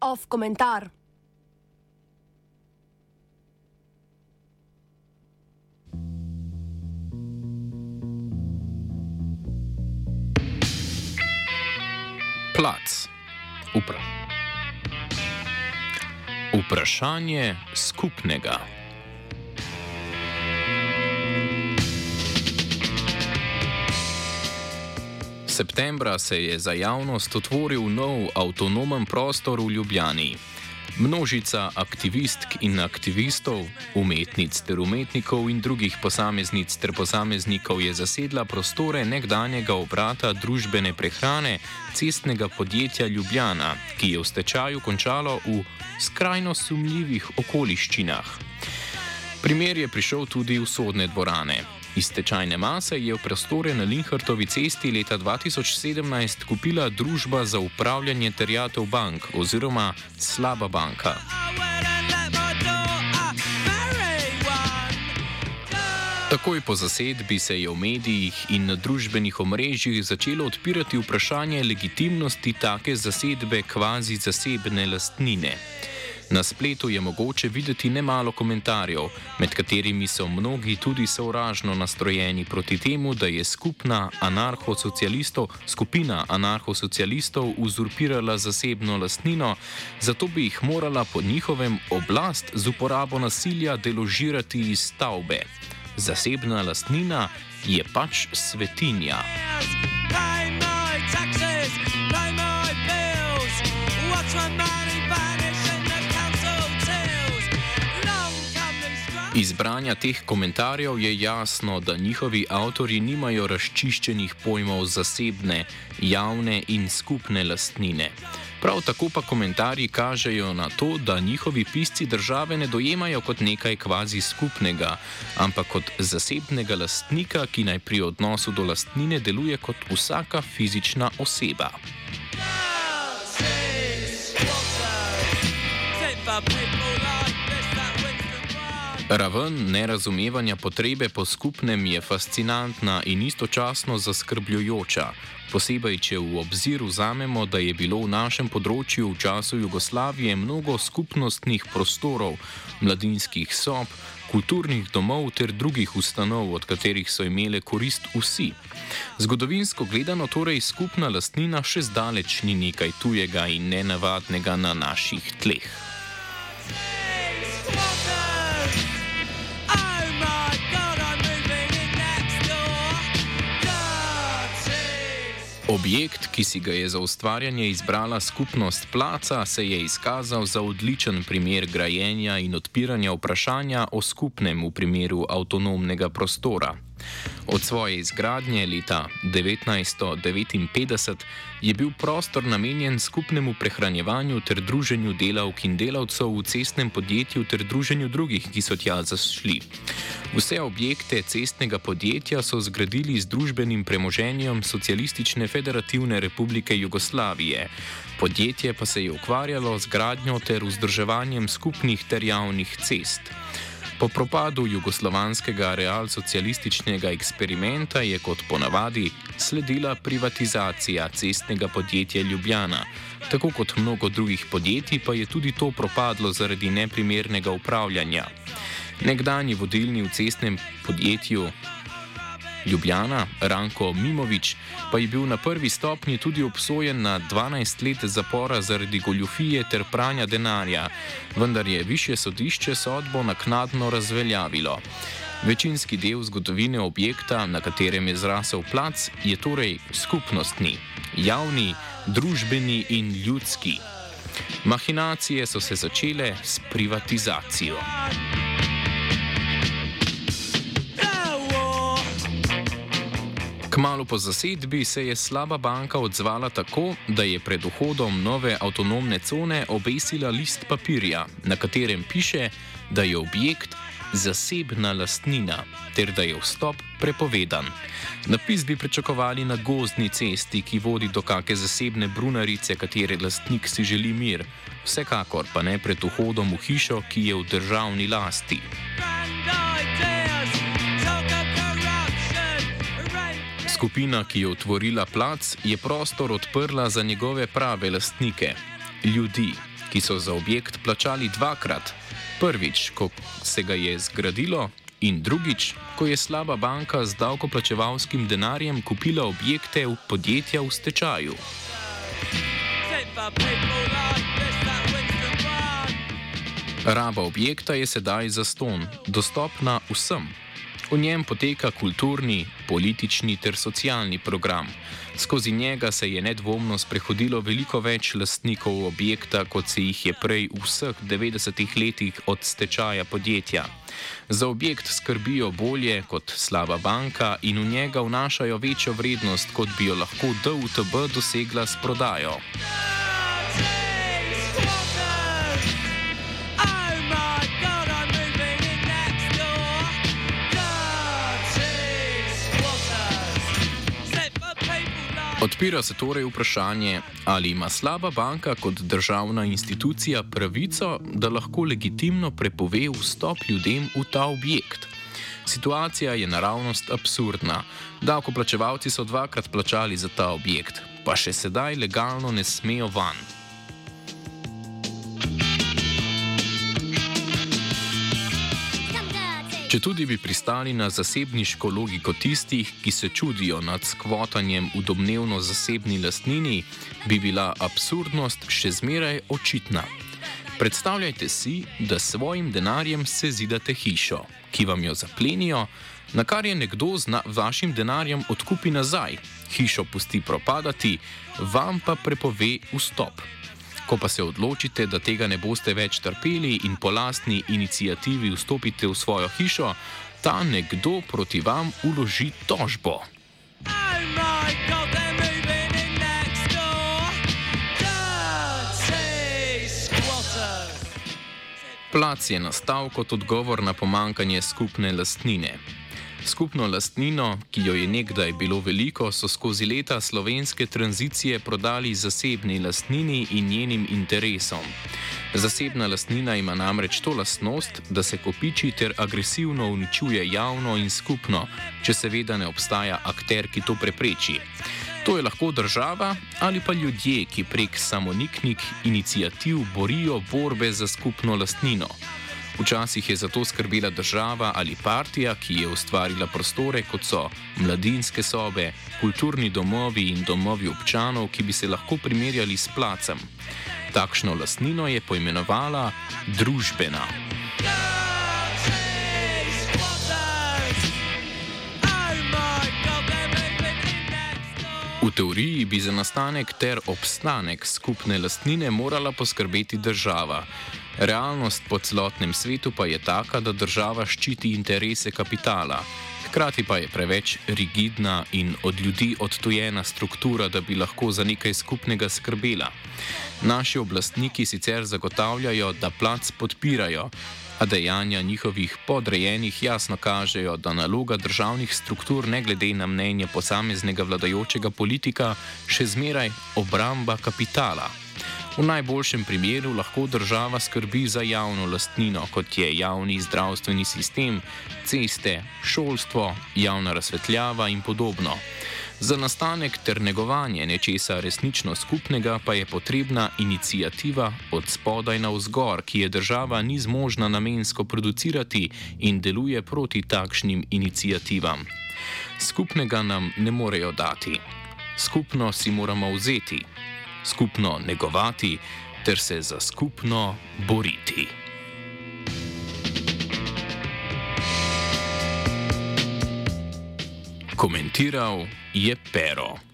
Off komentar. Plac. Upra. Vprašanje skupnega. Septembra se je za javnost otvoril nov avtonomen prostor v Ljubljani. Množica aktivistk in aktivistov, umetnic ter umetnikov in drugih posameznic ter posameznikov je zasedla prostore nekdanjega obrata družbene prehrane cestnega podjetja Ljubljana, ki je v stečaju končalo v skrajno sumljivih okoliščinah. Primer je prišel tudi v sodne dvorane. Iz tečajne mase je v prostore na Linhartovi cesti leta 2017 kupila družba za upravljanje terjatev bank oziroma slaba banka. Takoj po zasedbi se je v medijih in na družbenih omrežjih začelo odpirati vprašanje legitimnosti take zasedbe kvazi zasebne lastnine. Na spletu je mogoče videti nemalo komentarjev, med katerimi so mnogi tudi sovražno nastrojeni proti temu, da je skupna skupina anarhosocialistov uzurpirala zasebno lastnino, zato bi jih morala po njihovem oblast z uporabo nasilja deložirati iz stavbe. Zasebna lastnina je pač svetinja. Iz branja teh komentarjev je jasno, da njihovi avtori nimajo razčiščenih pojmov zasebne, javne in skupne lastnine. Prav tako pa komentarji kažejo na to, da njihovi pisci države ne dojemajo kot nekaj kvazi skupnega, ampak kot zasebnega lastnika, ki naj pri odnosu do lastnine deluje kot vsaka fizična oseba. People Raven nerazumevanja potrebe po skupnem je fascinantna in istočasno zaskrbljujoča, posebej če v obzir vzamemo, da je bilo v našem področju v času Jugoslavije mnogo skupnostnih prostorov, mladinskih sob, kulturnih domov ter drugih ustanov, od katerih so imele korist vsi. Zgodovinsko gledano torej skupna lastnina še zdaleč ni nekaj tujega in nenavadnega na naših tleh. Objekt, ki si ga je za ustvarjanje izbrala skupnost Placa, se je izkazal za odličen primer grajenja in odpiranja vprašanja o skupnem v primeru avtonomnega prostora. Od svoje izgradnje leta 1959 je bil prostor namenjen skupnemu prehranjevanju ter druženju delavk in delavcev v cestnem podjetju ter druženju drugih, ki so tja zašli. Vse objekte cestnega podjetja so zgradili z družbenim premoženjem Socialistične federativne republike Jugoslavije. Podjetje pa se je ukvarjalo z gradnjo ter vzdrževanjem skupnih ter javnih cest. Po propadu jugoslovanskega realsocialističnega eksperimenta je kot ponavadi sledila privatizacija cestnega podjetja Ljubljana. Tako kot mnogo drugih podjetij pa je tudi to propadlo zaradi neprimernega upravljanja. Nekdani vodilni v cestnem podjetju Ljubljana, Ranko Mimovič, pa je bil na prvi stopnji tudi obsojen na 12 let zapora zaradi goljufije ter pranja denarja, vendar je više sodišče sodbo naknadno razveljavilo. Večinski del zgodovine objekta, na katerem je zrasel plac, je torej skupnostni, javni, družbeni in ljudski. Mahinacije so se začele s privatizacijo. Kmalo po zasedbi se je slaba banka odzvala tako, da je pred vhodom nove avtonomne cone obesila list papirja, na katerem piše, da je objekt zasebna lastnina ter da je vstop prepovedan. Napis bi pričakovali na gozdni cesti, ki vodi do kakšne zasebne brunarice, katere lastnik si želi mir, vsekakor pa ne pred vhodom v hišo, ki je v državni lasti. Skupina, ki je otvorila plac, je prostor odprla za njegove prave lastnike, ljudi, ki so za objekt plačali dvakrat. Prvič, ko se ga je zgradilo, in drugič, ko je slaba banka z davkoplačevalskim denarjem kupila objekte v podjetja v stečaju. Raba objekta je sedaj zaston, dostopna vsem. V njem poteka kulturni, politični ter socialni program. Skozi njega se je nedvomno sprehodilo veliko več lastnikov objekta, kot se jih je prej v vseh 90 letih od stečaja podjetja. Za objekt skrbijo bolje kot slaba banka in v njega vnašajo večjo vrednost, kot bi jo lahko DUTB dosegla s prodajo. Odpira se torej vprašanje, ali ima slaba banka kot državna institucija pravico, da lahko legitimno prepove vstop ljudem v ta objekt. Situacija je naravnost absurdna. Davkoplačevalci so dvakrat plačali za ta objekt, pa še sedaj legalno ne smejo van. Če tudi bi pristali na zasebniško logiko tistih, ki se čudijo nad skvotanjem v domnevno zasebni lastnini, bi bila absurdnost še zmeraj očitna. Predstavljajte si, da s svojim denarjem se zidate hišo, ki vam jo zaplenijo, na kar je nekdo z vašim denarjem odkupi nazaj, hišo pusti propadati, vam pa prepove vstop. Ko pa se odločite, da tega ne boste več trpeli in po lastni inicijativi vstopite v svojo hišo, ta nekdo proti vam uloži tožbo. Plac je nastal kot odgovor na pomankanje skupne lastnine. Skupno lastnino, ki jo je nekdaj bilo veliko, so skozi leta slovenske tranzicije prodali zasebni lastnini in njenim interesom. Zasebna lastnina ima namreč to lastnost, da se kopiči ter agresivno uničuje javno in skupno, če seveda ne obstaja akter, ki to prepreči. To je lahko država ali pa ljudje, ki prek samoniknih inicijativ borijo borbe za skupno lastnino. Včasih je za to skrbela država ali partija, ki je ustvarila prostore, kot so mladinske sobe, kulturni domovi in domovi občanov, ki bi se lahko primerjali s placem. Takšno lastnino je poimenovala družbena. V teoriji bi za nastanek ter obstanek skupne lastnine morala poskrbeti država. Realnost po celotnem svetu pa je taka, da država ščiti interese kapitala, hkrati pa je preveč rigidna in od ljudi odtujena struktura, da bi lahko za nekaj skupnega skrbela. Naši oblastniki sicer zagotavljajo, da plac podpirajo, a dejanja njihovih podrejenih jasno kažejo, da naloga državnih struktur, ne glede na mnenje posameznega vladajočega politika, še zmeraj obramba kapitala. V najboljšem primeru lahko država skrbi za javno lastnino, kot je javni zdravstveni sistem, ceste, šolstvo, javna razsvetljava in podobno. Za nastanek ter negovanje nečesa resnično skupnega pa je potrebna inicijativa od spodaj na vzgor, ki je država ni zmožna namensko producirati in deluje proti takšnim iniciativam. Skupnega nam ne morejo dati, skupno si moramo vzeti skupno negovati ter se za skupno boriti. Komentiral je Pero.